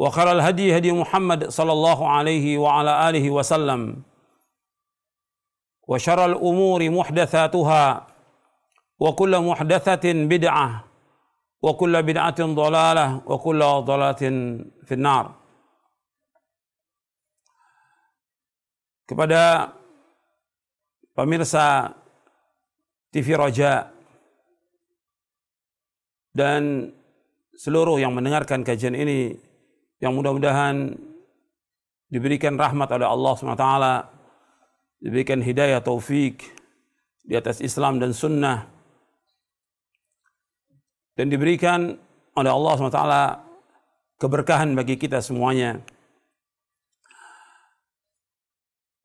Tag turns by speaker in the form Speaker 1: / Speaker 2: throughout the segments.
Speaker 1: وخير الهدي هدي محمد صلى الله عليه وعلى اله وسلم وشر الامور محدثاتها وكل محدثه بدعه وكل بدعه ضلاله وكل ضلاله في النار kepada pemirsa TV Raja dan seluruh yang mendengarkan kajian ini yang mudah-mudahan diberikan rahmat oleh Allah SWT, diberikan hidayah taufik di atas Islam dan sunnah, dan diberikan oleh Allah SWT keberkahan bagi kita semuanya.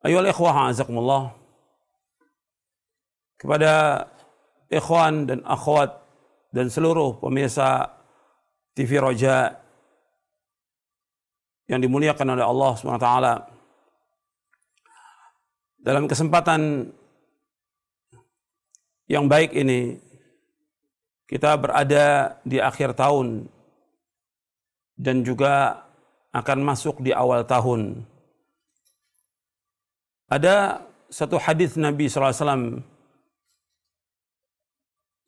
Speaker 1: Ayol ikhwah azakumullah kepada ikhwan dan akhwat dan seluruh pemirsa TV Roja yang dimuliakan oleh Allah SWT. Dalam kesempatan yang baik ini, kita berada di akhir tahun dan juga akan masuk di awal tahun. Ada satu hadis Nabi SAW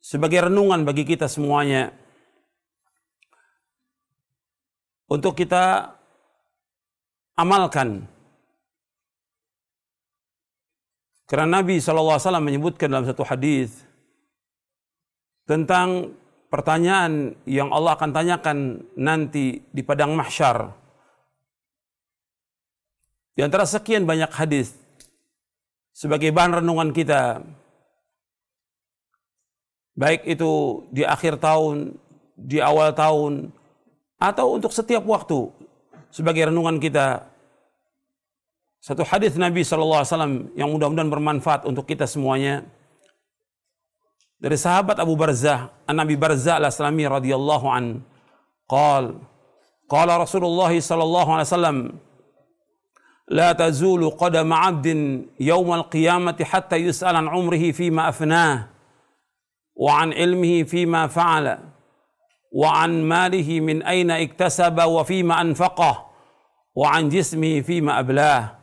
Speaker 1: sebagai renungan bagi kita semuanya untuk kita amalkan. Karena Nabi SAW menyebutkan dalam satu hadis tentang pertanyaan yang Allah akan tanyakan nanti di padang mahsyar. Di antara sekian banyak hadis sebagai bahan renungan kita, baik itu di akhir tahun, di awal tahun, atau untuk setiap waktu sebagai renungan kita satu hadis Nabi SAW yang mudah-mudahan bermanfaat untuk kita semuanya dari sahabat Abu Barzah an Nabi Barzah al-Aslami radhiyallahu an qal qala Rasulullah sallallahu alaihi wasallam لا تزول قدم عبد يوم القيامة حتى يسأل عن عمره فيما أفناه وعن علمه فيما فعل وعن ماله من أين اكتسب وفيما أنفقه وعن جسمه فيما أبلاه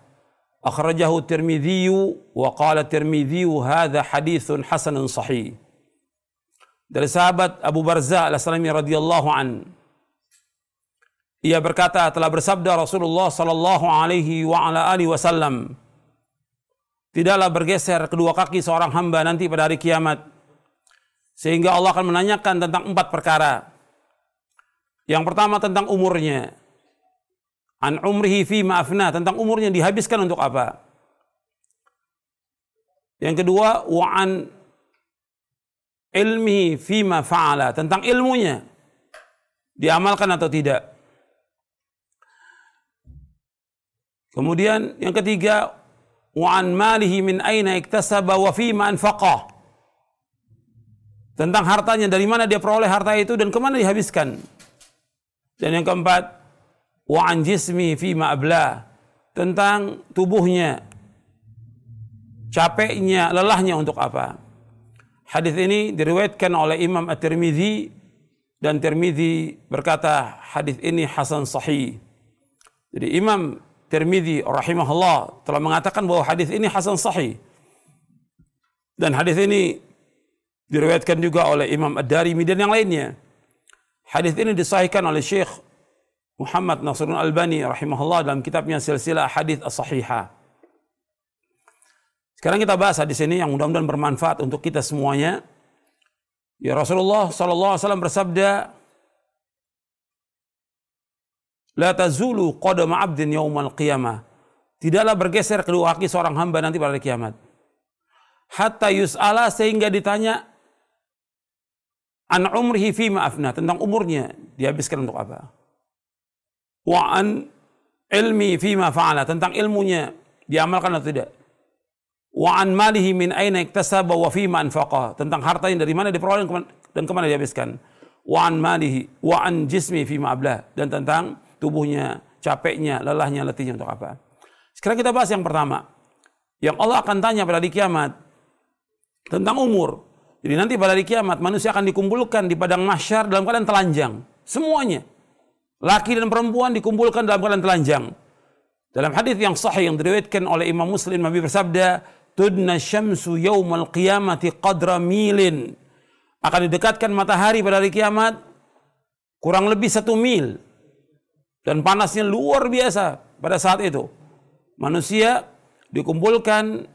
Speaker 1: أخرجه الترمذي وقال الترمذي هذا حديث حسن صحيح dari sahabat Abu Barza al-Aslami radhiyallahu an ia berkata telah bersabda Rasulullah sallallahu alaihi wa ala alihi wasallam tidaklah bergeser kedua kaki seorang hamba nanti pada hari kiamat sehingga Allah akan menanyakan tentang empat perkara yang pertama tentang umurnya. An umrihi fi ma'afna tentang umurnya dihabiskan untuk apa? Yang kedua wa an ilmihi fi ma fa'ala. Tentang ilmunya. Diamalkan atau tidak. Kemudian yang ketiga wa an malihi min aina iktasaba wa fi ma anfaqah. Tentang hartanya dari mana dia peroleh harta itu dan ke mana dihabiskan. Dan yang keempat wa an jismi fi ma abla. Tentang tubuhnya capeknya, lelahnya untuk apa? Hadis ini diriwayatkan oleh Imam At-Tirmidzi dan Tirmidzi berkata hadis ini hasan sahih. Jadi Imam Tirmidzi rahimahullah telah mengatakan bahwa hadis ini hasan sahih. Dan hadis ini diriwayatkan juga oleh Imam Ad-Darimi dan yang lainnya. Hadis ini disahihkan oleh Syekh Muhammad Nasrul Albani rahimahullah dalam kitabnya Silsilah Hadis As-Sahihah. Sekarang kita bahas hadis ini yang mudah-mudahan bermanfaat untuk kita semuanya. Ya Rasulullah sallallahu alaihi wasallam bersabda, "La tazulu qadama 'abdin yaumal qiyamah." Tidaklah bergeser kedua kaki seorang hamba nanti pada kiamat. Hatta yus'ala sehingga ditanya an umrihi fi ma'afna tentang umurnya dihabiskan untuk apa? Wa an ilmi fi ma fa'ala. Tentang ilmunya diamalkan atau tidak? wa an malihi min aina iktasaba wa fima anfaqa. Tentang hartanya dari mana diperoleh dan ke mana dihabiskan wa an malihi wa an jismi fima ablah. Dan tentang tubuhnya capeknya lelahnya letihnya untuk apa? Sekarang kita bahas yang pertama. Yang Allah akan tanya pada hari kiamat tentang umur jadi nanti pada hari kiamat manusia akan dikumpulkan di padang mahsyar dalam keadaan telanjang semuanya laki dan perempuan dikumpulkan dalam keadaan telanjang dalam hadis yang sahih yang diriwayatkan oleh Imam Muslim Nabi bersabda tudna syamsu yaumal qiyamati qadra milin. Akan didekatkan matahari pada hari kiamat kurang lebih satu mil. Dan panasnya luar biasa pada saat itu. Manusia dikumpulkan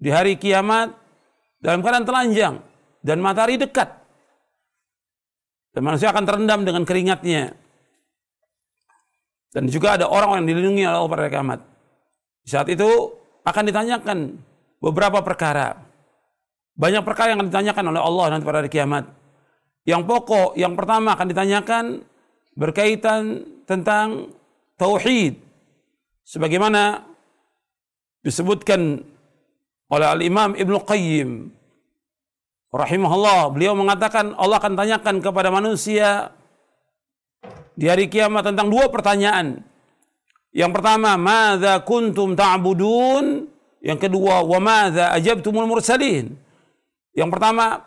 Speaker 1: di hari kiamat dalam keadaan telanjang dan matahari dekat. Dan manusia akan terendam dengan keringatnya. Dan juga ada orang yang dilindungi oleh Allah pada kiamat. Di saat itu akan ditanyakan beberapa perkara. Banyak perkara yang akan ditanyakan oleh Allah nanti pada hari kiamat. Yang pokok, yang pertama akan ditanyakan berkaitan tentang tauhid. Sebagaimana disebutkan oleh Al-Imam Ibnu Qayyim rahimahullah, beliau mengatakan Allah akan tanyakan kepada manusia di hari kiamat tentang dua pertanyaan. Yang pertama, "Madza kuntum ta'budun?" Yang kedua, wa madza ajabtumul mursalin? Yang pertama,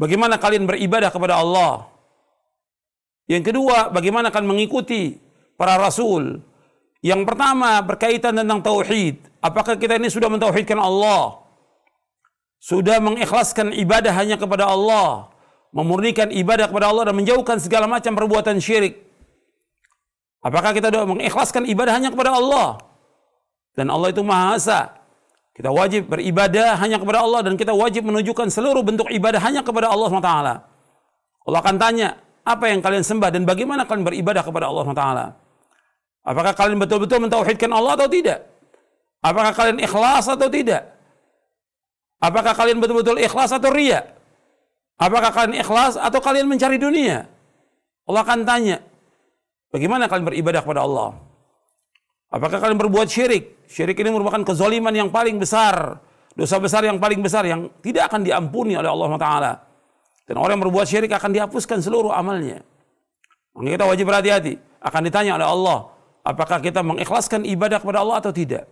Speaker 1: bagaimana kalian beribadah kepada Allah? Yang kedua, bagaimana kalian mengikuti para rasul? Yang pertama berkaitan tentang tauhid. Apakah kita ini sudah mentauhidkan Allah? Sudah mengikhlaskan ibadah hanya kepada Allah, memurnikan ibadah kepada Allah dan menjauhkan segala macam perbuatan syirik. Apakah kita sudah mengikhlaskan ibadah hanya kepada Allah? Dan Allah itu Maha Esa. Kita wajib beribadah hanya kepada Allah dan kita wajib menunjukkan seluruh bentuk ibadah hanya kepada Allah SWT. Allah akan tanya, apa yang kalian sembah dan bagaimana kalian beribadah kepada Allah SWT. Apakah kalian betul-betul mentauhidkan Allah atau tidak? Apakah kalian ikhlas atau tidak? Apakah kalian betul-betul ikhlas atau ria? Apakah kalian ikhlas atau kalian mencari dunia? Allah akan tanya, bagaimana kalian beribadah kepada Allah? Apakah kalian berbuat syirik? Syirik ini merupakan kezaliman yang paling besar, dosa besar yang paling besar yang tidak akan diampuni oleh Allah Taala. Dan orang yang berbuat syirik akan dihapuskan seluruh amalnya. Maka kita wajib berhati-hati. Akan ditanya oleh Allah, apakah kita mengikhlaskan ibadah kepada Allah atau tidak.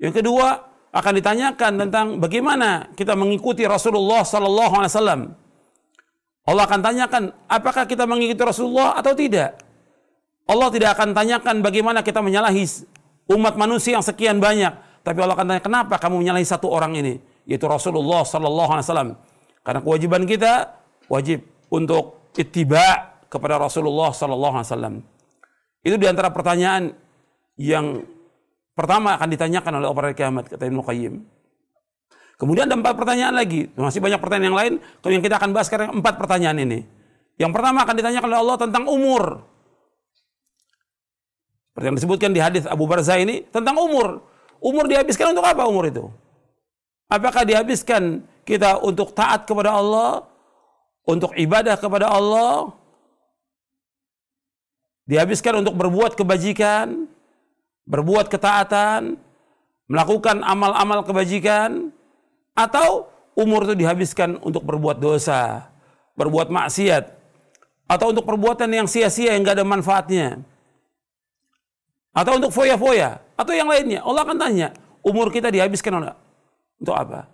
Speaker 1: Yang kedua, akan ditanyakan tentang bagaimana kita mengikuti Rasulullah Sallallahu Alaihi Wasallam. Allah akan tanyakan, apakah kita mengikuti Rasulullah atau tidak. Allah tidak akan tanyakan bagaimana kita menyalahi umat manusia yang sekian banyak. Tapi Allah akan tanya, kenapa kamu menyalahi satu orang ini? Yaitu Rasulullah Sallallahu Alaihi Wasallam. Karena kewajiban kita wajib untuk ittiba kepada Rasulullah Sallallahu Alaihi Wasallam. Itu di antara pertanyaan yang pertama akan ditanyakan oleh orang kiamat kata Ibnu Qayyim. Kemudian ada empat pertanyaan lagi. Masih banyak pertanyaan yang lain. Yang kita akan bahas sekarang empat pertanyaan ini. Yang pertama akan ditanyakan oleh Allah tentang umur. Seperti yang disebutkan di hadis Abu Barzah ini tentang umur. Umur dihabiskan untuk apa umur itu? Apakah dihabiskan kita untuk taat kepada Allah, untuk ibadah kepada Allah, dihabiskan untuk berbuat kebajikan, berbuat ketaatan, melakukan amal-amal kebajikan, atau umur itu dihabiskan untuk berbuat dosa, berbuat maksiat, atau untuk perbuatan yang sia-sia yang gak ada manfaatnya atau untuk foya-foya atau yang lainnya. Allah akan tanya, umur kita dihabiskan untuk apa?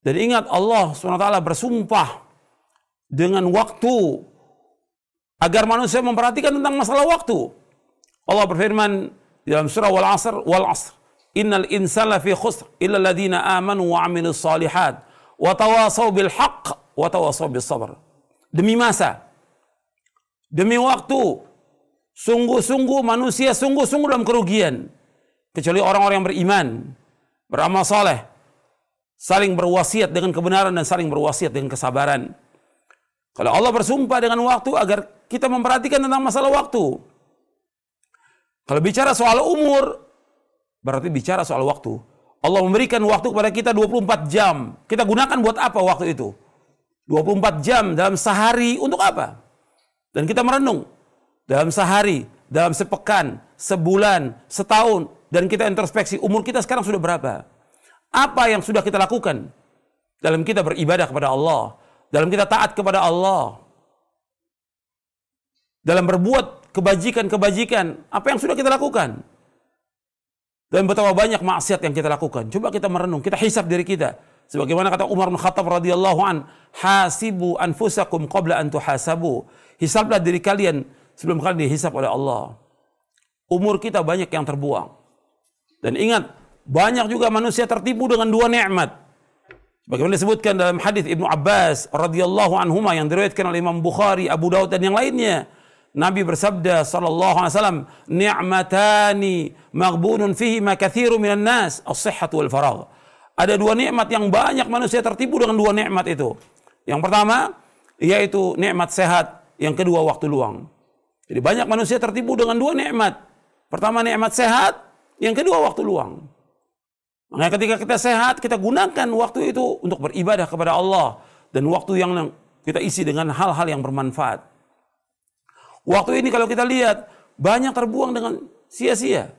Speaker 1: Dan ingat Allah SWT bersumpah dengan waktu agar manusia memperhatikan tentang masalah waktu. Allah berfirman dalam surah Wal Asr wal Asr Innal insana fi khusr illa alladziina amanu wa 'amilus salihat wa tawasaw bil haqq wa tawasaw bis sabr. Demi masa, demi waktu, sungguh-sungguh manusia sungguh-sungguh dalam kerugian kecuali orang-orang yang beriman, beramal saleh, saling berwasiat dengan kebenaran dan saling berwasiat dengan kesabaran. Kalau Allah bersumpah dengan waktu agar kita memperhatikan tentang masalah waktu. Kalau bicara soal umur, berarti bicara soal waktu. Allah memberikan waktu kepada kita 24 jam. Kita gunakan buat apa waktu itu? 24 jam dalam sehari untuk apa? Dan kita merenung dalam sehari, dalam sepekan, sebulan, setahun, dan kita introspeksi umur kita sekarang sudah berapa? Apa yang sudah kita lakukan dalam kita beribadah kepada Allah? dalam kita taat kepada Allah, dalam berbuat kebajikan-kebajikan, apa yang sudah kita lakukan? Dan betapa banyak maksiat yang kita lakukan. Coba kita merenung, kita hisap diri kita. Sebagaimana kata Umar bin Khattab radhiyallahu an, hasibu anfusakum qabla an tuhasabu. Hisaplah diri kalian sebelum kalian dihisap oleh Allah. Umur kita banyak yang terbuang. Dan ingat, banyak juga manusia tertipu dengan dua nikmat. Bagaimana disebutkan dalam hadis Ibnu Abbas radhiyallahu anhuma yang diriwayatkan oleh Imam Bukhari, Abu Daud dan yang lainnya. Nabi bersabda sallallahu alaihi wasallam, "Ni'matani maghbunun fihi ma katsiru minan nas, as-sihhatu wal faragh." Ada dua nikmat yang banyak manusia tertipu dengan dua nikmat itu. Yang pertama yaitu nikmat sehat, yang kedua waktu luang. Jadi banyak manusia tertipu dengan dua nikmat. Pertama nikmat sehat, yang kedua waktu luang. Makanya ketika kita sehat, kita gunakan waktu itu untuk beribadah kepada Allah. Dan waktu yang kita isi dengan hal-hal yang bermanfaat. Waktu ini kalau kita lihat, banyak terbuang dengan sia-sia.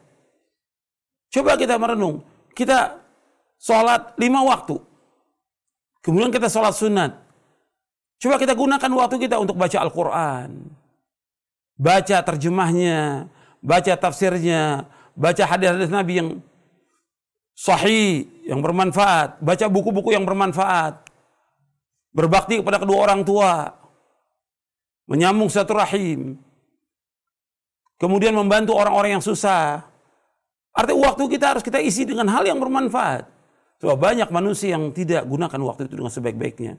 Speaker 1: Coba kita merenung. Kita sholat lima waktu. Kemudian kita sholat sunat. Coba kita gunakan waktu kita untuk baca Al-Quran. Baca terjemahnya, baca tafsirnya, baca hadis-hadis Nabi yang sahih, yang bermanfaat, baca buku-buku yang bermanfaat, berbakti kepada kedua orang tua, menyambung satu rahim, kemudian membantu orang-orang yang susah. Artinya waktu kita harus kita isi dengan hal yang bermanfaat. Sebab banyak manusia yang tidak gunakan waktu itu dengan sebaik-baiknya.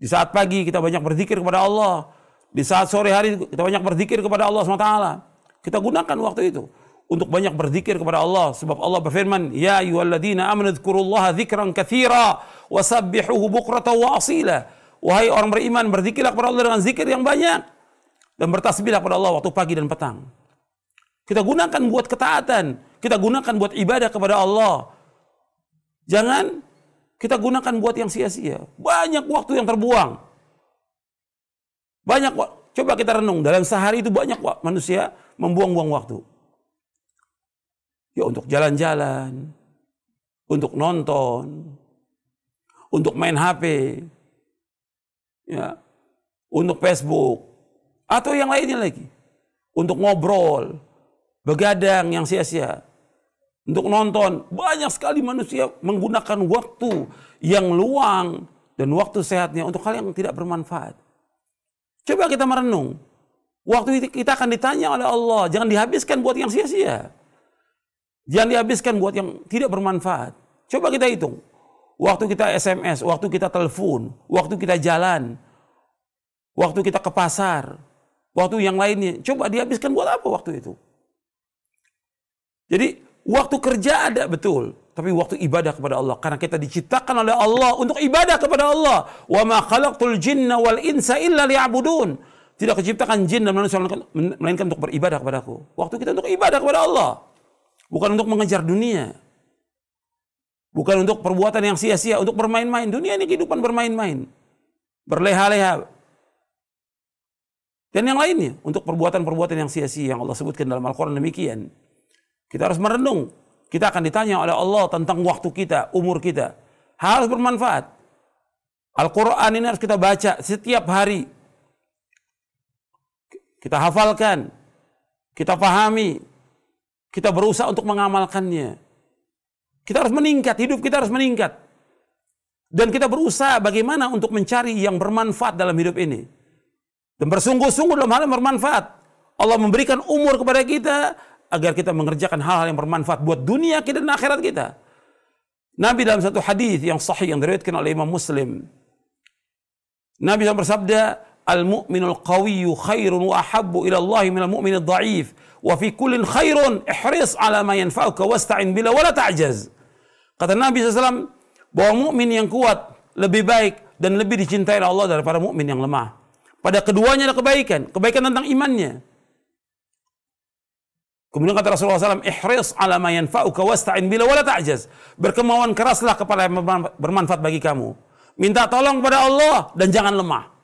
Speaker 1: Di saat pagi kita banyak berzikir kepada Allah. Di saat sore hari kita banyak berzikir kepada Allah SWT. Kita gunakan waktu itu untuk banyak berzikir kepada Allah sebab Allah berfirman ya ayyuhalladzina amanu dzkurullaha dzikran katsira wasabbihuhu bukratan wa asila wahai orang beriman berzikirlah kepada Allah dengan zikir yang banyak dan bertasbihlah kepada Allah waktu pagi dan petang. Kita gunakan buat ketaatan kita gunakan buat ibadah kepada Allah. Jangan kita gunakan buat yang sia-sia. Banyak waktu yang terbuang. Banyak coba kita renung dalam sehari itu banyak manusia membuang-buang waktu. Ya untuk jalan-jalan, untuk nonton, untuk main HP, ya, untuk Facebook, atau yang lainnya lagi. Untuk ngobrol, begadang yang sia-sia. Untuk nonton, banyak sekali manusia menggunakan waktu yang luang dan waktu sehatnya untuk hal yang tidak bermanfaat. Coba kita merenung. Waktu itu kita akan ditanya oleh Allah, jangan dihabiskan buat yang sia-sia. Jangan dihabiskan buat yang tidak bermanfaat. Coba kita hitung. Waktu kita SMS, waktu kita telepon, waktu kita jalan, waktu kita ke pasar, waktu yang lainnya. Coba dihabiskan buat apa waktu itu? Jadi waktu kerja ada betul, tapi waktu ibadah kepada Allah karena kita diciptakan oleh Allah untuk ibadah kepada Allah. Wa ma khalaqtul jinna wal insa illa liya'budun. Tidak keciptakan jin dan manusia melainkan untuk beribadah kepadaku. Waktu kita untuk ibadah kepada Allah. Bukan untuk mengejar dunia. Bukan untuk perbuatan yang sia-sia, untuk bermain-main. Dunia ini kehidupan bermain-main. Berleha-leha. Dan yang lainnya, untuk perbuatan-perbuatan yang sia-sia yang Allah sebutkan dalam Al-Quran demikian. Kita harus merenung. Kita akan ditanya oleh Allah tentang waktu kita, umur kita. Harus bermanfaat. Al-Quran ini harus kita baca setiap hari. Kita hafalkan. Kita pahami kita berusaha untuk mengamalkannya. Kita harus meningkat, hidup kita harus meningkat. Dan kita berusaha bagaimana untuk mencari yang bermanfaat dalam hidup ini. Dan bersungguh-sungguh dalam hal yang bermanfaat. Allah memberikan umur kepada kita agar kita mengerjakan hal-hal yang bermanfaat buat dunia kita dan akhirat kita. Nabi dalam satu hadis yang sahih yang diriwayatkan oleh Imam Muslim. Nabi yang bersabda, "Al-mu'minul qawiyyu khairun wa ahabbu ila Allah minal mu'minid dha'if." Wa fi kullin khairun ihris ala ma yanfa'uka wasta'in bila wala ta'jaz. Kata Nabi SAW, bahwa mukmin yang kuat lebih baik dan lebih dicintai oleh Allah daripada mukmin yang lemah. Pada keduanya ada kebaikan, kebaikan tentang imannya. Kemudian kata Rasulullah SAW, ihris ala ma yanfa'uka wasta'in bila wala ta'jaz. Berkemauan keraslah kepada yang bermanfaat bagi kamu. Minta tolong kepada Allah dan jangan lemah.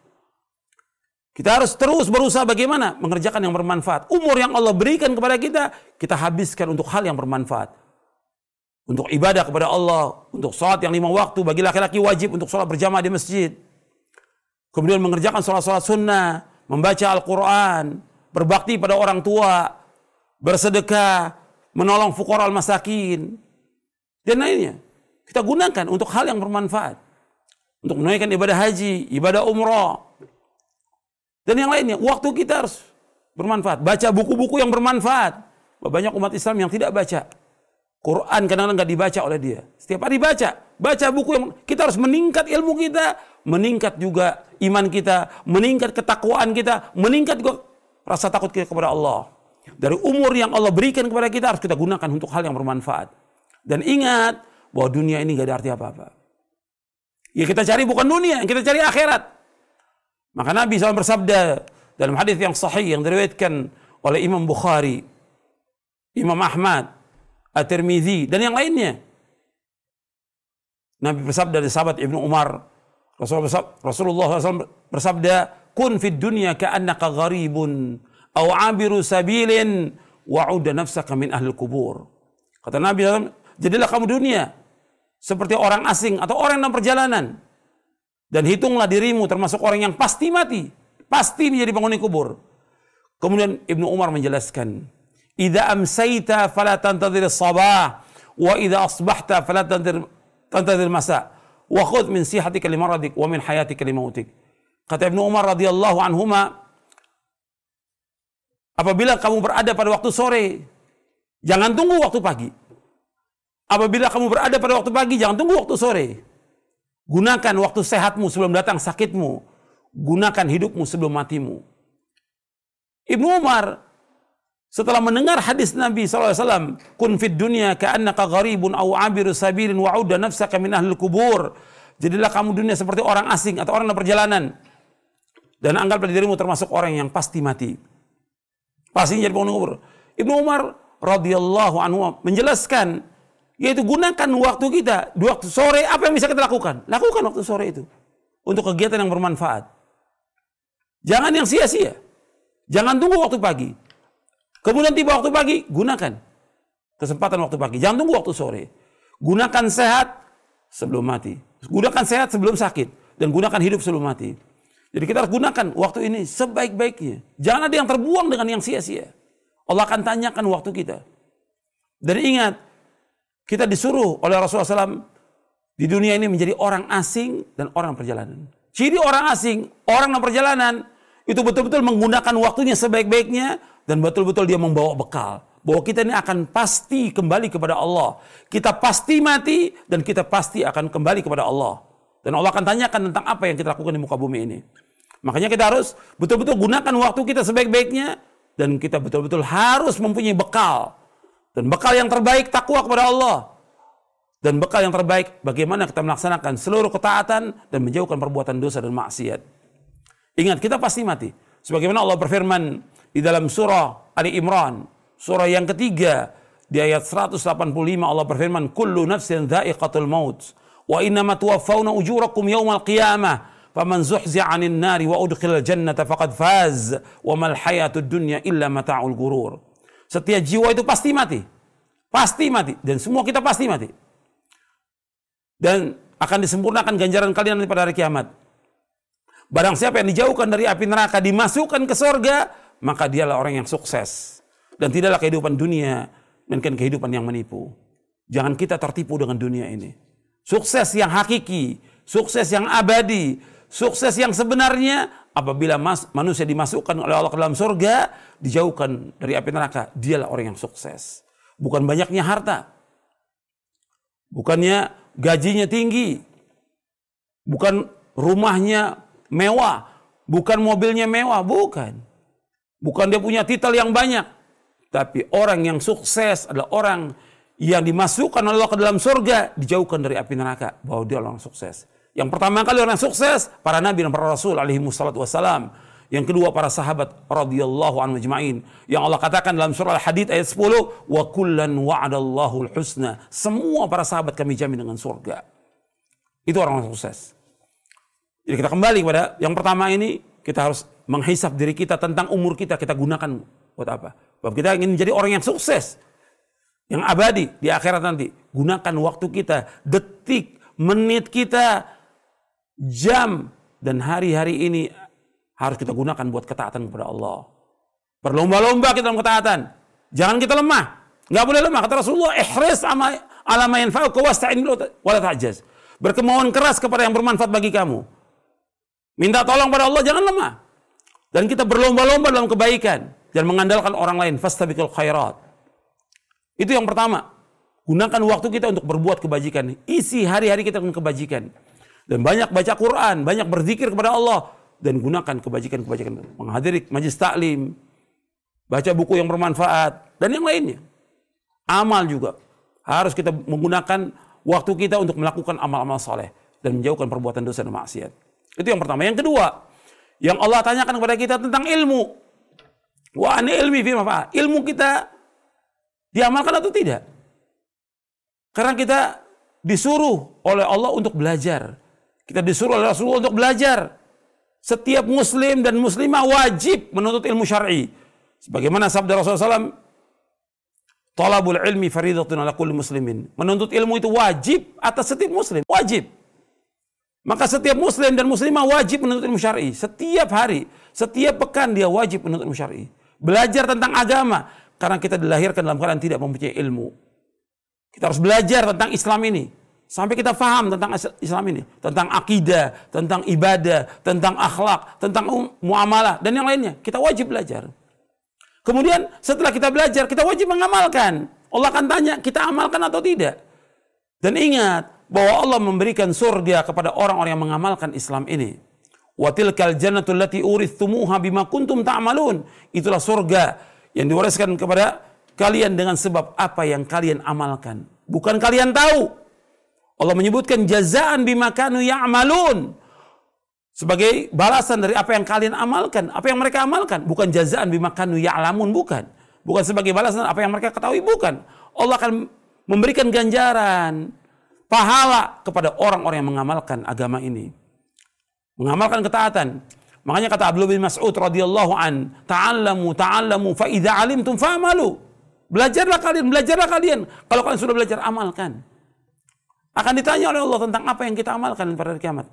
Speaker 1: Kita harus terus berusaha bagaimana mengerjakan yang bermanfaat. Umur yang Allah berikan kepada kita, kita habiskan untuk hal yang bermanfaat untuk ibadah kepada Allah, untuk sholat yang lima waktu bagi laki-laki wajib untuk sholat berjamaah di masjid. Kemudian mengerjakan sholat-sholat sunnah, membaca Al-Quran, berbakti pada orang tua, bersedekah, menolong fukara al-masakin, dan lainnya. Kita gunakan untuk hal yang bermanfaat. Untuk menunaikan ibadah haji, ibadah umrah, dan yang lainnya. Waktu kita harus bermanfaat. Baca buku-buku yang bermanfaat. Banyak umat Islam yang tidak baca. Quran kadang-kadang nggak dibaca oleh dia. Setiap hari baca, baca buku yang kita harus meningkat ilmu kita, meningkat juga iman kita, meningkat ketakwaan kita, meningkat juga rasa takut kita kepada Allah. Dari umur yang Allah berikan kepada kita harus kita gunakan untuk hal yang bermanfaat. Dan ingat bahwa dunia ini gak ada arti apa-apa. Ya kita cari bukan dunia, yang kita cari akhirat. Maka Nabi SAW bersabda dalam hadis yang sahih yang diriwayatkan oleh Imam Bukhari, Imam Ahmad, At-Tirmidzi dan yang lainnya. Nabi bersabda dari sahabat Ibnu Umar, Rasulullah SAW bersabda, "Kun fid dunya ka'annaka gharibun aw 'abiru sabilin wa'udda nafsaka min ahli kubur." Kata Nabi SAW, jadilah kamu dunia seperti orang asing atau orang dalam perjalanan. Dan hitunglah dirimu termasuk orang yang pasti mati. Pasti menjadi penghuni kubur. Kemudian Ibnu Umar menjelaskan, Idza amsayta fala tantadhir as-sabah wa idza asbahta fala tantadhir tantadhir masa wa khudh min sihatika li maradik wa min hayatika li mautik. Kata Ibnu Umar radhiyallahu anhuma apabila kamu berada pada waktu sore jangan tunggu waktu pagi. Apabila kamu berada pada waktu pagi jangan tunggu waktu sore. Gunakan waktu sehatmu sebelum datang sakitmu. Gunakan hidupmu sebelum matimu. Ibnu Umar setelah mendengar hadis Nabi SAW, kun fid dunya ka'annaka gharibun au abiru sabirin wa'udda nafsaka min ahli kubur. Jadilah kamu dunia seperti orang asing atau orang dalam perjalanan. Dan anggaplah dirimu termasuk orang yang pasti mati. Pasti jadi penghuni kubur. Ibnu Umar radhiyallahu anhu menjelaskan yaitu gunakan waktu kita di waktu sore apa yang bisa kita lakukan? Lakukan waktu sore itu untuk kegiatan yang bermanfaat. Jangan yang sia-sia. Jangan tunggu waktu pagi. Kemudian tiba waktu pagi, gunakan kesempatan waktu pagi. Jangan tunggu waktu sore. Gunakan sehat sebelum mati. Gunakan sehat sebelum sakit. Dan gunakan hidup sebelum mati. Jadi kita harus gunakan waktu ini sebaik-baiknya. Jangan ada yang terbuang dengan yang sia-sia. Allah akan tanyakan waktu kita. Dan ingat, kita disuruh oleh Rasulullah SAW di dunia ini menjadi orang asing dan orang perjalanan. Ciri orang asing, orang dalam perjalanan, itu betul-betul menggunakan waktunya sebaik-baiknya dan betul-betul dia membawa bekal bahwa kita ini akan pasti kembali kepada Allah. Kita pasti mati dan kita pasti akan kembali kepada Allah. Dan Allah akan tanyakan tentang apa yang kita lakukan di muka bumi ini. Makanya kita harus betul-betul gunakan waktu kita sebaik-baiknya dan kita betul-betul harus mempunyai bekal. Dan bekal yang terbaik takwa kepada Allah. Dan bekal yang terbaik bagaimana kita melaksanakan seluruh ketaatan dan menjauhkan perbuatan dosa dan maksiat. Ingat kita pasti mati. Sebagaimana Allah berfirman di dalam surah Ali Imran, surah yang ketiga di ayat 185 Allah berfirman, "Kullu nafsin dha'iqatul maut wa innama tuwaffawna ujurakum yawmal qiyamah." Faman zuhzi'a 'anil nari wa udkhilal jannata faqad faz wa mal hayatud dunya illa mata'ul gurur. Setiap jiwa itu pasti mati. Pasti mati dan semua kita pasti mati. Dan akan disempurnakan ganjaran kalian pada hari kiamat. Barang siapa yang dijauhkan dari api neraka dimasukkan ke sorga, maka dialah orang yang sukses. Dan tidaklah kehidupan dunia, melainkan kehidupan yang menipu. Jangan kita tertipu dengan dunia ini. Sukses yang hakiki, sukses yang abadi, sukses yang sebenarnya apabila mas, manusia dimasukkan oleh Allah ke dalam surga, dijauhkan dari api neraka, dialah orang yang sukses. Bukan banyaknya harta. Bukannya gajinya tinggi. Bukan rumahnya mewah. Bukan mobilnya mewah, bukan. Bukan dia punya titel yang banyak. Tapi orang yang sukses adalah orang yang dimasukkan oleh Allah ke dalam surga, dijauhkan dari api neraka. Bahwa dia orang sukses. Yang pertama kali orang sukses, para nabi dan para rasul alaihi wassalatu wassalam. Yang kedua para sahabat radhiyallahu anhu majma'in. Yang Allah katakan dalam surah Al-Hadid ayat 10, "Wa kullan wa'adallahu al-husna." Semua para sahabat kami jamin dengan surga. Itu orang, orang sukses. Jadi kita kembali kepada yang pertama ini, kita harus menghisap diri kita tentang umur kita, kita gunakan buat apa? Bahwa kita ingin menjadi orang yang sukses yang abadi di akhirat nanti. Gunakan waktu kita, detik, menit kita, jam, dan hari-hari ini harus kita gunakan buat ketaatan kepada Allah. Berlomba-lomba kita dalam ketaatan. Jangan kita lemah. Nggak boleh lemah. Kata Rasulullah, ihris ama alama yanfa'uka wasta'in wala ta'jaz. Berkemauan keras kepada yang bermanfaat bagi kamu. Minta tolong pada Allah, jangan lemah. Dan kita berlomba-lomba dalam kebaikan. Dan mengandalkan orang lain. Fastabiqul khairat. Itu yang pertama. Gunakan waktu kita untuk berbuat kebajikan. Isi hari-hari kita dengan kebajikan. Dan banyak baca Quran, banyak berzikir kepada Allah. Dan gunakan kebajikan-kebajikan. Menghadiri majlis taklim. Baca buku yang bermanfaat. Dan yang lainnya. Amal juga. Harus kita menggunakan waktu kita untuk melakukan amal-amal soleh. Dan menjauhkan perbuatan dosa dan maksiat. Itu yang pertama. Yang kedua. Yang Allah tanyakan kepada kita tentang ilmu. Wah ini ilmi Ilmu kita Diamalkan atau tidak? Karena kita disuruh oleh Allah untuk belajar. Kita disuruh oleh Rasulullah untuk belajar. Setiap muslim dan muslimah wajib menuntut ilmu syar'i. Sebagaimana sabda Rasulullah SAW, Talabul ilmi faridatun ala kulli muslimin. Menuntut ilmu itu wajib atas setiap muslim. Wajib. Maka setiap muslim dan muslimah wajib menuntut ilmu syar'i. Setiap hari, setiap pekan dia wajib menuntut ilmu syar'i. Belajar tentang agama. Karena kita dilahirkan dalam keadaan tidak mempunyai ilmu. Kita harus belajar tentang Islam ini. Sampai kita faham tentang Islam ini. Tentang akidah, tentang ibadah, tentang akhlak, tentang muamalah, dan yang lainnya. Kita wajib belajar. Kemudian setelah kita belajar, kita wajib mengamalkan. Allah akan tanya, kita amalkan atau tidak? Dan ingat bahwa Allah memberikan surga kepada orang-orang yang mengamalkan Islam ini. Watilkal jannatul lati urithumuha bima kuntum ta'malun. Itulah surga yang diwariskan kepada kalian dengan sebab apa yang kalian amalkan. Bukan kalian tahu. Allah menyebutkan jazaan bimakanu ya'malun. Sebagai balasan dari apa yang kalian amalkan. Apa yang mereka amalkan. Bukan jazaan bimakanu ya'lamun. Bukan. Bukan sebagai balasan apa yang mereka ketahui. Bukan. Allah akan memberikan ganjaran. Pahala kepada orang-orang yang mengamalkan agama ini. Mengamalkan ketaatan. Makanya kata Abdullah bin Mas'ud radhiyallahu an, ta'allamu ta'allamu fa idza alimtum fa'malu. Belajarlah kalian, belajarlah kalian. Kalau kalian sudah belajar, amalkan. Akan ditanya oleh Allah tentang apa yang kita amalkan pada hari kiamat.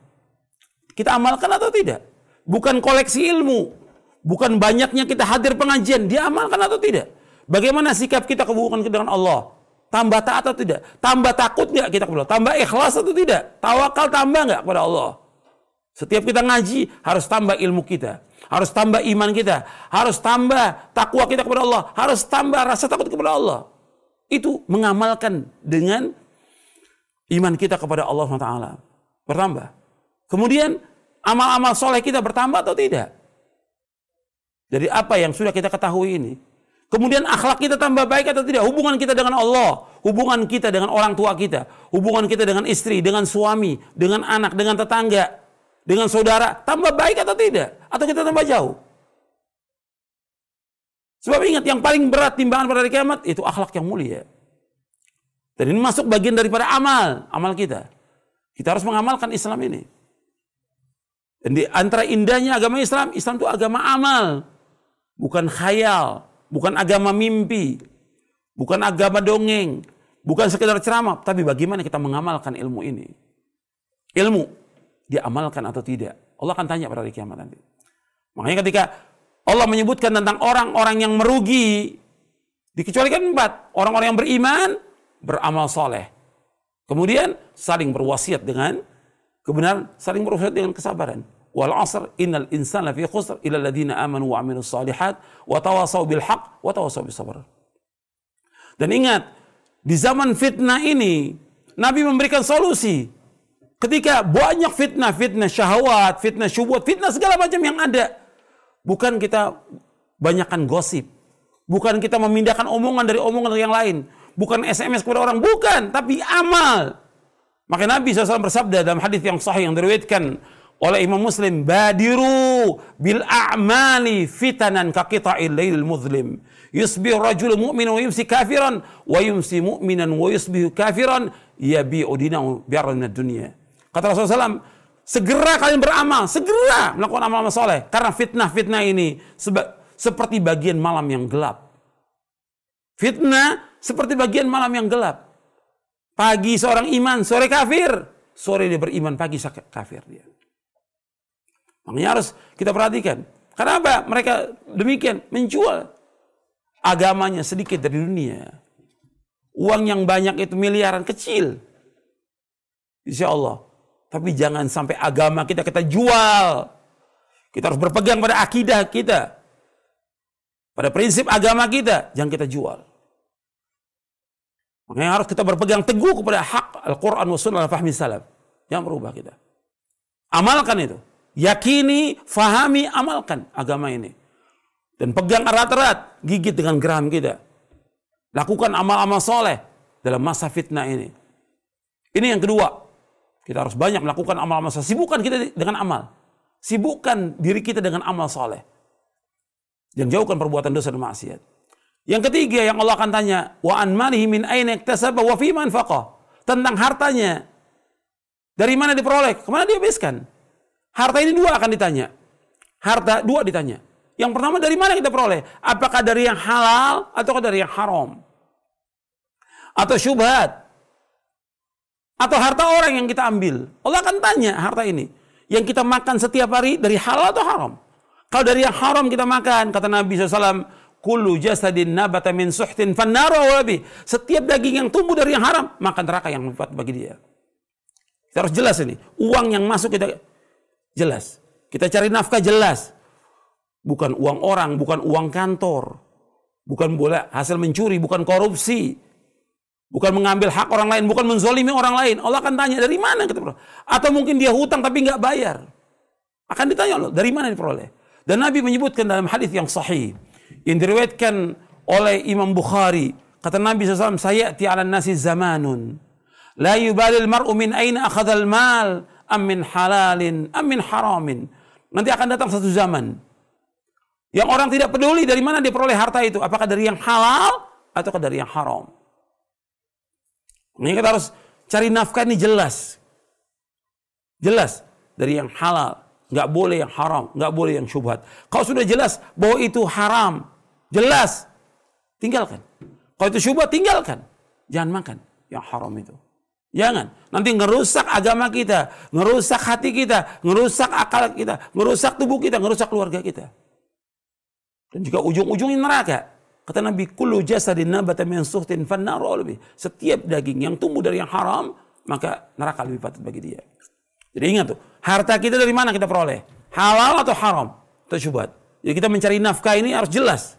Speaker 1: Kita amalkan atau tidak? Bukan koleksi ilmu. Bukan banyaknya kita hadir pengajian. Dia amalkan atau tidak? Bagaimana sikap kita kehubungan dengan Allah? Tambah taat atau tidak? Tambah takut nggak kita kepada Allah? Tambah ikhlas atau tidak? Tawakal tambah nggak kepada Allah? Setiap kita ngaji harus tambah ilmu kita, harus tambah iman kita, harus tambah takwa kita kepada Allah, harus tambah rasa takut kepada Allah. Itu mengamalkan dengan iman kita kepada Allah SWT. Bertambah. Kemudian amal-amal soleh kita bertambah atau tidak? Dari apa yang sudah kita ketahui ini. Kemudian akhlak kita tambah baik atau tidak? Hubungan kita dengan Allah, hubungan kita dengan orang tua kita, hubungan kita dengan istri, dengan suami, dengan anak, dengan tetangga, dengan saudara tambah baik atau tidak? Atau kita tambah jauh? Sebab ingat yang paling berat timbangan pada hari kiamat itu akhlak yang mulia. Dan ini masuk bagian daripada amal, amal kita. Kita harus mengamalkan Islam ini. Dan di antara indahnya agama Islam, Islam itu agama amal. Bukan khayal, bukan agama mimpi, bukan agama dongeng, bukan sekedar ceramah, tapi bagaimana kita mengamalkan ilmu ini. Ilmu diamalkan atau tidak. Allah akan tanya pada hari kiamat nanti. Makanya ketika Allah menyebutkan tentang orang-orang yang merugi, dikecualikan empat. Orang-orang yang beriman, beramal soleh. Kemudian saling berwasiat dengan kebenaran saling berusaha dengan kesabaran. Wal asr innal insana fi khusr illa alladziina amanu wa amilus solihat wa tawasaw bil haqq wa tawasaw bis sabr. Dan ingat, di zaman fitnah ini Nabi memberikan solusi. Ketika banyak fitnah, fitnah syahwat, fitnah syubut, fitnah segala macam yang ada. Bukan kita banyakkan gosip. Bukan kita memindahkan omongan dari omongan yang lain. Bukan SMS kepada orang, bukan. Tapi amal. Maka Nabi SAW bersabda dalam hadis yang sahih yang diriwayatkan oleh Imam Muslim, "Badiru bil a'mali fitanan ka qita'il lailil muzlim." Yusbih rajul mu'min wa yumsi kafiran wa yumsi mu'minan wa yusbih kafiran yabi'u dinahu biar dunia. Kata Rasulullah SAW, segera kalian beramal, segera melakukan amal-amal soleh. Karena fitnah-fitnah ini seperti bagian malam yang gelap. Fitnah seperti bagian malam yang gelap. Pagi seorang iman, sore kafir. Sore dia beriman, pagi kafir dia. Makanya harus kita perhatikan. Kenapa mereka demikian? Menjual agamanya sedikit dari dunia. Uang yang banyak itu miliaran kecil. Insya Allah. Tapi jangan sampai agama kita kita jual. Kita harus berpegang pada akidah kita. Pada prinsip agama kita, jangan kita jual. Makanya harus kita berpegang teguh kepada hak Al-Quran wa sunnah fahmi salaf. Yang berubah kita. Amalkan itu. Yakini, fahami, amalkan agama ini. Dan pegang erat-erat, gigit dengan geram kita. Lakukan amal-amal soleh dalam masa fitnah ini. Ini yang kedua. Kita harus banyak melakukan amal-amal soleh. Sibukkan kita dengan amal. Sibukkan diri kita dengan amal soleh. Dan jauhkan perbuatan dosa dan maksiat. Yang ketiga yang Allah akan tanya, wa an malihi min aina iktasaba wa fi Tentang hartanya. Dari mana diperoleh? Ke mana dia habiskan? Harta ini dua akan ditanya. Harta dua ditanya. Yang pertama dari mana kita peroleh? Apakah dari yang halal atau dari yang haram? Atau syubhat? Atau harta orang yang kita ambil? Allah akan tanya harta ini. Yang kita makan setiap hari dari halal atau haram? Kalau dari yang haram kita makan, kata Nabi SAW, kullu jasadin nabata min suhtin fannaru wabi. Setiap daging yang tumbuh dari yang haram, maka neraka yang membuat bagi dia. Kita harus jelas ini. Uang yang masuk kita jelas. Kita cari nafkah jelas. Bukan uang orang, bukan uang kantor. Bukan boleh hasil mencuri, bukan korupsi. Bukan mengambil hak orang lain, bukan menzolimi orang lain. Allah akan tanya dari mana kita peroleh. Atau mungkin dia hutang tapi nggak bayar. Akan ditanya loh, dari mana diperoleh. Dan Nabi menyebutkan dalam hadis yang sahih yang diriwayatkan oleh Imam Bukhari kata Nabi SAW saya ti ala nasi zamanun la yubalil mar'u min aina akhadhal mal am min halalin am min haramin nanti akan datang satu zaman yang orang tidak peduli dari mana dia peroleh harta itu apakah dari yang halal atau dari yang haram ini kita harus cari nafkah ini jelas jelas dari yang halal nggak boleh yang haram, nggak boleh yang syubhat. Kalau sudah jelas bahwa itu haram, Jelas. Tinggalkan. Kalau itu syubhat, tinggalkan. Jangan makan yang haram itu. Jangan. Nanti ngerusak agama kita, ngerusak hati kita, ngerusak akal kita, ngerusak tubuh kita, ngerusak keluarga kita. Dan juga ujung-ujungnya neraka. Kata Nabi, kullu jasadin nabata min suhtin fannaru Setiap daging yang tumbuh dari yang haram, maka neraka lebih patut bagi dia. Jadi ingat tuh, harta kita dari mana kita peroleh? Halal atau haram? Atau syubhat? Jadi kita mencari nafkah ini harus jelas.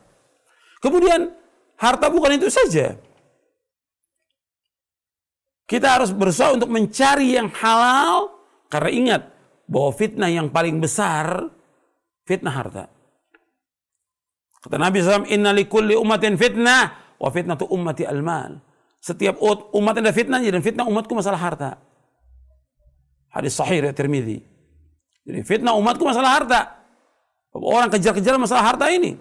Speaker 1: Kemudian harta bukan itu saja. Kita harus berusaha untuk mencari yang halal karena ingat bahwa fitnah yang paling besar fitnah harta. Kata Nabi SAW, Inna likulli umatin fitnah, wa fitnah tu ummati al-mal. Setiap umat ada fitnah, dan fitnah umatku masalah harta. Hadis sahih ya Tirmidzi. Jadi fitnah umatku masalah harta. Orang kejar-kejar masalah harta ini.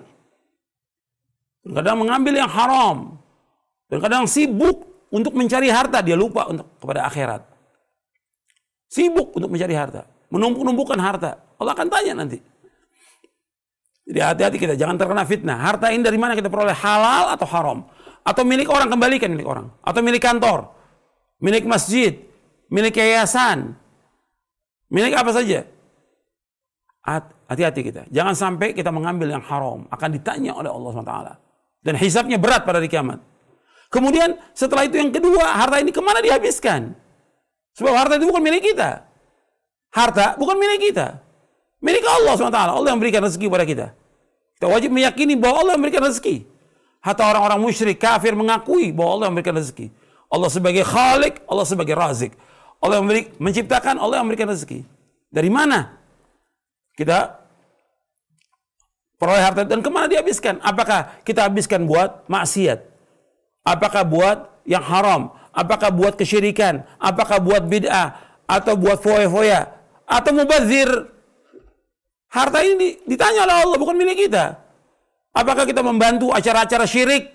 Speaker 1: Kadang mengambil yang haram. Dan kadang sibuk untuk mencari harta. Dia lupa untuk kepada akhirat. Sibuk untuk mencari harta. Menumpuk-numpukan harta. Allah akan tanya nanti. Jadi hati-hati kita. Jangan terkena fitnah. Harta ini dari mana kita peroleh? Halal atau haram? Atau milik orang kembalikan milik orang. Atau milik kantor. Milik masjid. Milik yayasan. Milik apa saja. Hati-hati kita. Jangan sampai kita mengambil yang haram. Akan ditanya oleh Allah SWT. Dan hisapnya berat pada hari kiamat. Kemudian setelah itu yang kedua, harta ini ke mana dihabiskan? Sebab harta itu bukan milik kita. Harta bukan milik kita. Milik Allah SWT. Allah yang berikan rezeki kepada kita. Kita wajib meyakini bahwa Allah yang memberikan rezeki. Hatta orang-orang musyrik kafir mengakui bahwa Allah yang memberikan rezeki. Allah sebagai khalik, Allah sebagai razik. Allah yang menciptakan, Allah yang memberikan rezeki. Dari mana? Kita peroleh harta dan ke mana dihabiskan? Apakah kita habiskan buat maksiat? Apakah buat yang haram? Apakah buat kesyirikan? Apakah buat bid'ah? Atau buat foya-foya? Atau mubazir? Harta ini ditanya oleh Allah, bukan milik kita. Apakah kita membantu acara-acara syirik?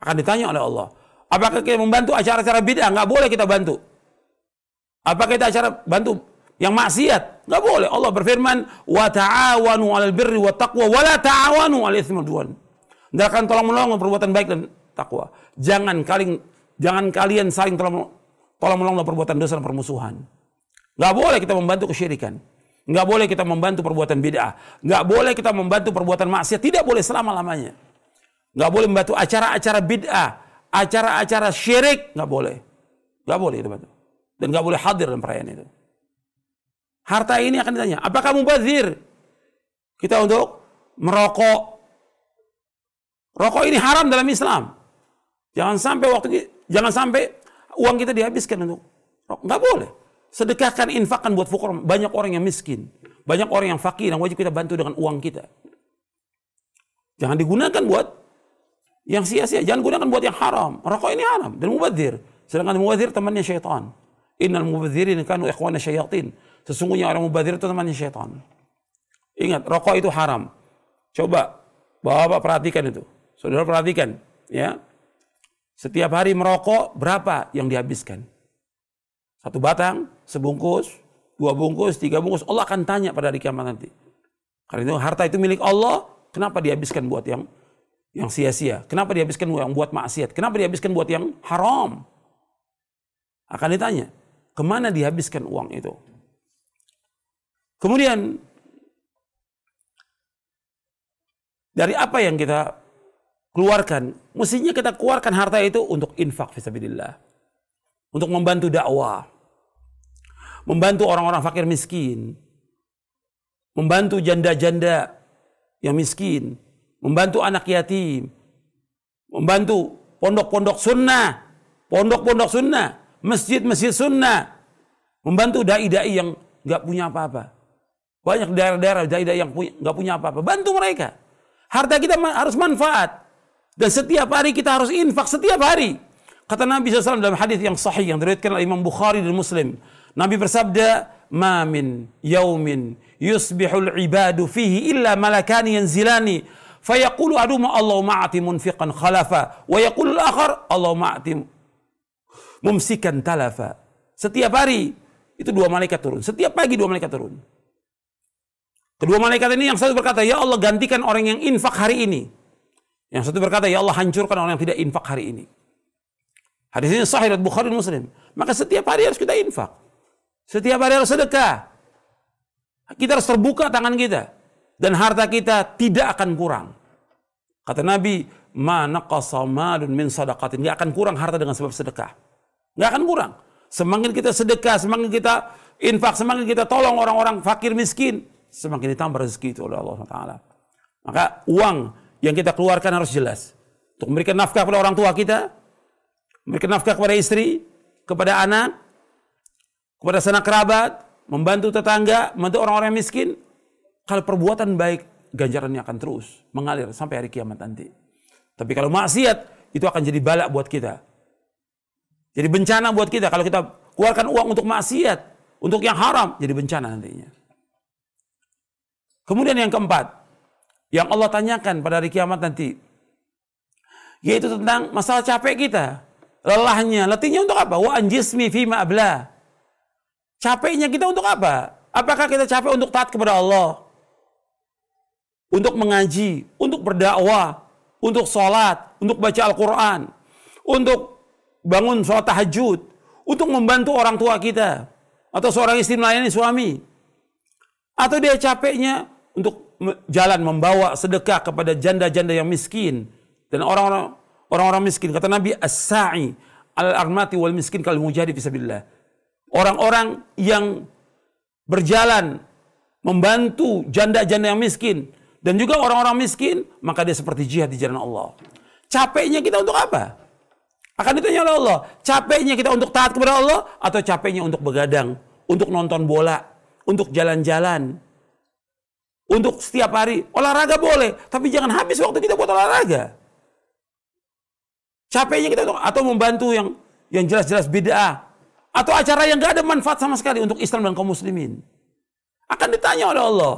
Speaker 1: Akan ditanya oleh Allah. Apakah kita membantu acara-acara bid'ah? Nggak boleh kita bantu. Apakah kita acara bantu yang maksiat? Nggak boleh. Allah berfirman, wa ta'awanu 'alal birri wa taqwa wa la ta'awanu 'alal itsmi Hendakkan tolong menolong perbuatan baik dan takwa. Jangan kalian jangan kalian saling tolong tolong menolong perbuatan dosa dan permusuhan. Nggak boleh kita membantu kesyirikan. Nggak boleh kita membantu perbuatan bid'ah. Nggak boleh kita membantu perbuatan maksiat. Tidak boleh selama-lamanya. Nggak boleh membantu acara-acara bid'ah. Acara-acara syirik. Nggak boleh. Nggak boleh itu. Dan nggak boleh hadir dalam perayaan itu. Harta ini akan ditanya. Apakah mubazir? Kita untuk merokok. Rokok ini haram dalam Islam. Jangan sampai waktu jangan sampai uang kita dihabiskan untuk rokok. Nggak boleh. Sedekahkan, infakkan buat fukor. Banyak orang yang miskin. Banyak orang yang fakir yang wajib kita bantu dengan uang kita. Jangan digunakan buat yang sia-sia. Jangan gunakan buat yang haram. Rokok ini haram dan mubadzir. Sedangkan mubadzir temannya syaitan. Innal mubadzirin kanu ikhwana syayatin. Sesungguhnya orang mubadzir itu temannya syaitan. Ingat, rokok itu haram. Coba Bapak perhatikan itu. Saudara perhatikan, ya. Setiap hari merokok berapa yang dihabiskan? Satu batang, sebungkus, dua bungkus, tiga bungkus. Allah akan tanya pada hari kiamat nanti. Karena itu harta itu milik Allah, kenapa dihabiskan buat yang yang sia-sia? Kenapa dihabiskan yang buat maksiat? Kenapa dihabiskan buat yang haram? Akan ditanya, ke mana dihabiskan uang itu? Kemudian dari apa yang kita keluarkan, mestinya kita keluarkan harta itu untuk infak fisabilillah untuk membantu dakwah, membantu orang-orang fakir miskin, membantu janda-janda yang miskin, membantu anak yatim, membantu pondok-pondok sunnah, pondok-pondok sunnah, masjid-masjid sunnah, membantu dai-dai yang nggak punya apa-apa. Banyak daerah-daerah dai-dai yang nggak punya apa-apa. Bantu mereka. Harta kita harus manfaat. Dan setiap hari kita harus infak setiap hari. Kata Nabi SAW dalam hadis yang sahih yang diriwayatkan oleh Imam Bukhari dan Muslim. Nabi bersabda, "Ma min yaumin yusbihul ibadu fihi illa malakani yanzilani fayaqulu aduma Allah ma'ati munfiqan khalafa wa yaqulu al-akhar Allah ma'ati mumsikan talafa." Setiap hari itu dua malaikat turun. Setiap pagi dua malaikat turun. Kedua malaikat ini yang satu berkata, "Ya Allah, gantikan orang yang infak hari ini." Yang satu berkata, "Ya Allah, hancurkan orang yang tidak infak hari ini." Hadis ini sahih dari Bukhari Muslim. Maka setiap hari harus kita infak. Setiap hari harus sedekah. Kita harus terbuka tangan kita. Dan harta kita tidak akan kurang. Kata Nabi, ma naqasa malun min sadaqatin. Gak akan kurang harta dengan sebab sedekah. Gak akan kurang. Semakin kita sedekah, semakin kita infak, semakin kita tolong orang-orang fakir miskin, semakin ditambah rezeki itu oleh Allah Taala. Maka uang yang kita keluarkan harus jelas. Untuk memberikan nafkah kepada orang tua kita, memberikan nafkah kepada istri, kepada anak, kepada sanak kerabat, membantu tetangga, membantu orang-orang miskin. Kalau perbuatan baik, ganjarannya akan terus mengalir sampai hari kiamat nanti. Tapi kalau maksiat, itu akan jadi balak buat kita. Jadi bencana buat kita kalau kita keluarkan uang untuk maksiat, untuk yang haram, jadi bencana nantinya. Kemudian yang keempat, yang Allah tanyakan pada hari kiamat nanti, yaitu tentang masalah capek kita lelahnya, letihnya untuk apa? Wa anjismi fima abla. Capeknya kita untuk apa? Apakah kita capek untuk taat kepada Allah? Untuk mengaji, untuk berdakwah, untuk sholat, untuk baca Al-Quran, untuk bangun sholat tahajud, untuk membantu orang tua kita, atau seorang istri melayani suami. Atau dia capeknya untuk jalan membawa sedekah kepada janda-janda yang miskin dan orang-orang orang-orang miskin. Kata Nabi, as-sa'i al-armati wal miskin kal mujahid fisabilillah. Orang-orang yang berjalan membantu janda-janda yang miskin dan juga orang-orang miskin, maka dia seperti jihad di jalan Allah. Capeknya kita untuk apa? Akan ditanya oleh Allah, capeknya kita untuk taat kepada Allah atau capeknya untuk begadang, untuk nonton bola, untuk jalan-jalan, untuk setiap hari olahraga boleh, tapi jangan habis waktu kita buat olahraga. Capeknya kita atau membantu yang yang jelas-jelas bid'ah atau acara yang gak ada manfaat sama sekali untuk Islam dan kaum muslimin. Akan ditanya oleh Allah,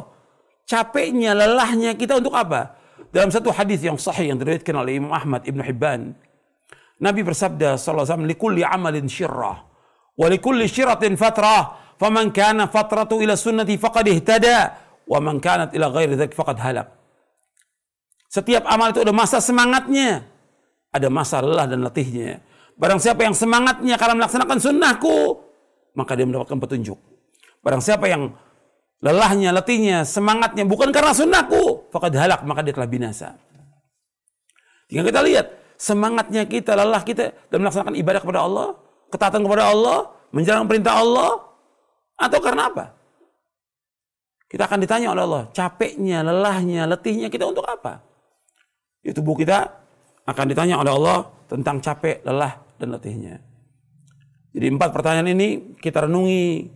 Speaker 1: capeknya, lelahnya kita untuk apa? Dalam satu hadis yang sahih yang diriwayatkan oleh Imam Ahmad Ibn Hibban, Nabi bersabda sallallahu alaihi wasallam, "Likulli amalin syirrah wa likulli syiratin fatrah, faman kana fatratu ila sunnati faqad ihtada, wa man kanat ila ghairi dzalik faqad halak." Setiap amal itu ada masa semangatnya, ada masa lelah dan letihnya. Barang siapa yang semangatnya karena melaksanakan sunnahku, maka dia mendapatkan petunjuk. Barang siapa yang lelahnya, letihnya, semangatnya bukan karena sunnahku, fakad halak, maka dia telah binasa. Jika kita lihat semangatnya kita, lelah kita dalam melaksanakan ibadah kepada Allah, ketaatan kepada Allah, menjalankan perintah Allah, atau karena apa? Kita akan ditanya oleh Allah, capeknya, lelahnya, letihnya kita untuk apa? Itu tubuh kita akan ditanya oleh Allah tentang capek, lelah, dan letihnya. Jadi empat pertanyaan ini kita renungi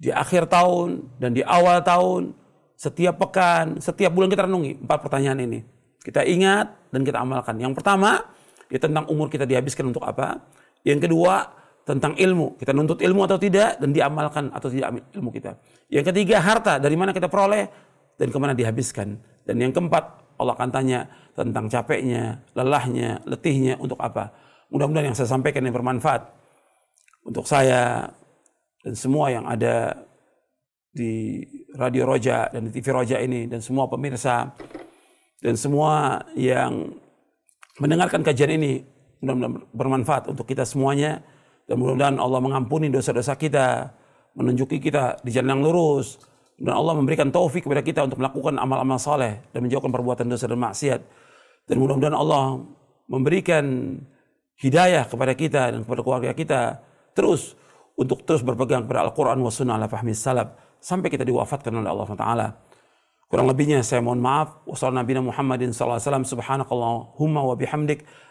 Speaker 1: di akhir tahun dan di awal tahun, setiap pekan, setiap bulan kita renungi empat pertanyaan ini. Kita ingat dan kita amalkan. Yang pertama, ya tentang umur kita dihabiskan untuk apa. Yang kedua, tentang ilmu. Kita nuntut ilmu atau tidak dan diamalkan atau tidak ilmu kita. Yang ketiga, harta. Dari mana kita peroleh dan ke mana dihabiskan. Dan yang keempat, Allah akan tanya tentang capeknya, lelahnya, letihnya, untuk apa. Mudah-mudahan yang saya sampaikan yang bermanfaat untuk saya, dan semua yang ada di Radio Roja dan di TV Roja ini dan semua pemirsa dan semua yang mendengarkan kajian ini mudah-mudahan bermanfaat untuk kita semuanya dan mudah-mudahan Allah mengampuni dosa-dosa kita, menunjuki kita di jalan yang lurus dan Allah memberikan taufik kepada kita untuk melakukan amal-amal saleh dan menjauhkan perbuatan dosa dan maksiat. Dan mudah-mudahan Allah memberikan hidayah kepada kita dan kepada keluarga kita terus untuk terus berpegang kepada Al-Quran wa sunnah ala fahmi salaf sampai kita diwafatkan oleh Allah Taala. Kurang lebihnya saya mohon maaf. Wassalamualaikum alaihi wasallam subhanakallahumma wa bihamdik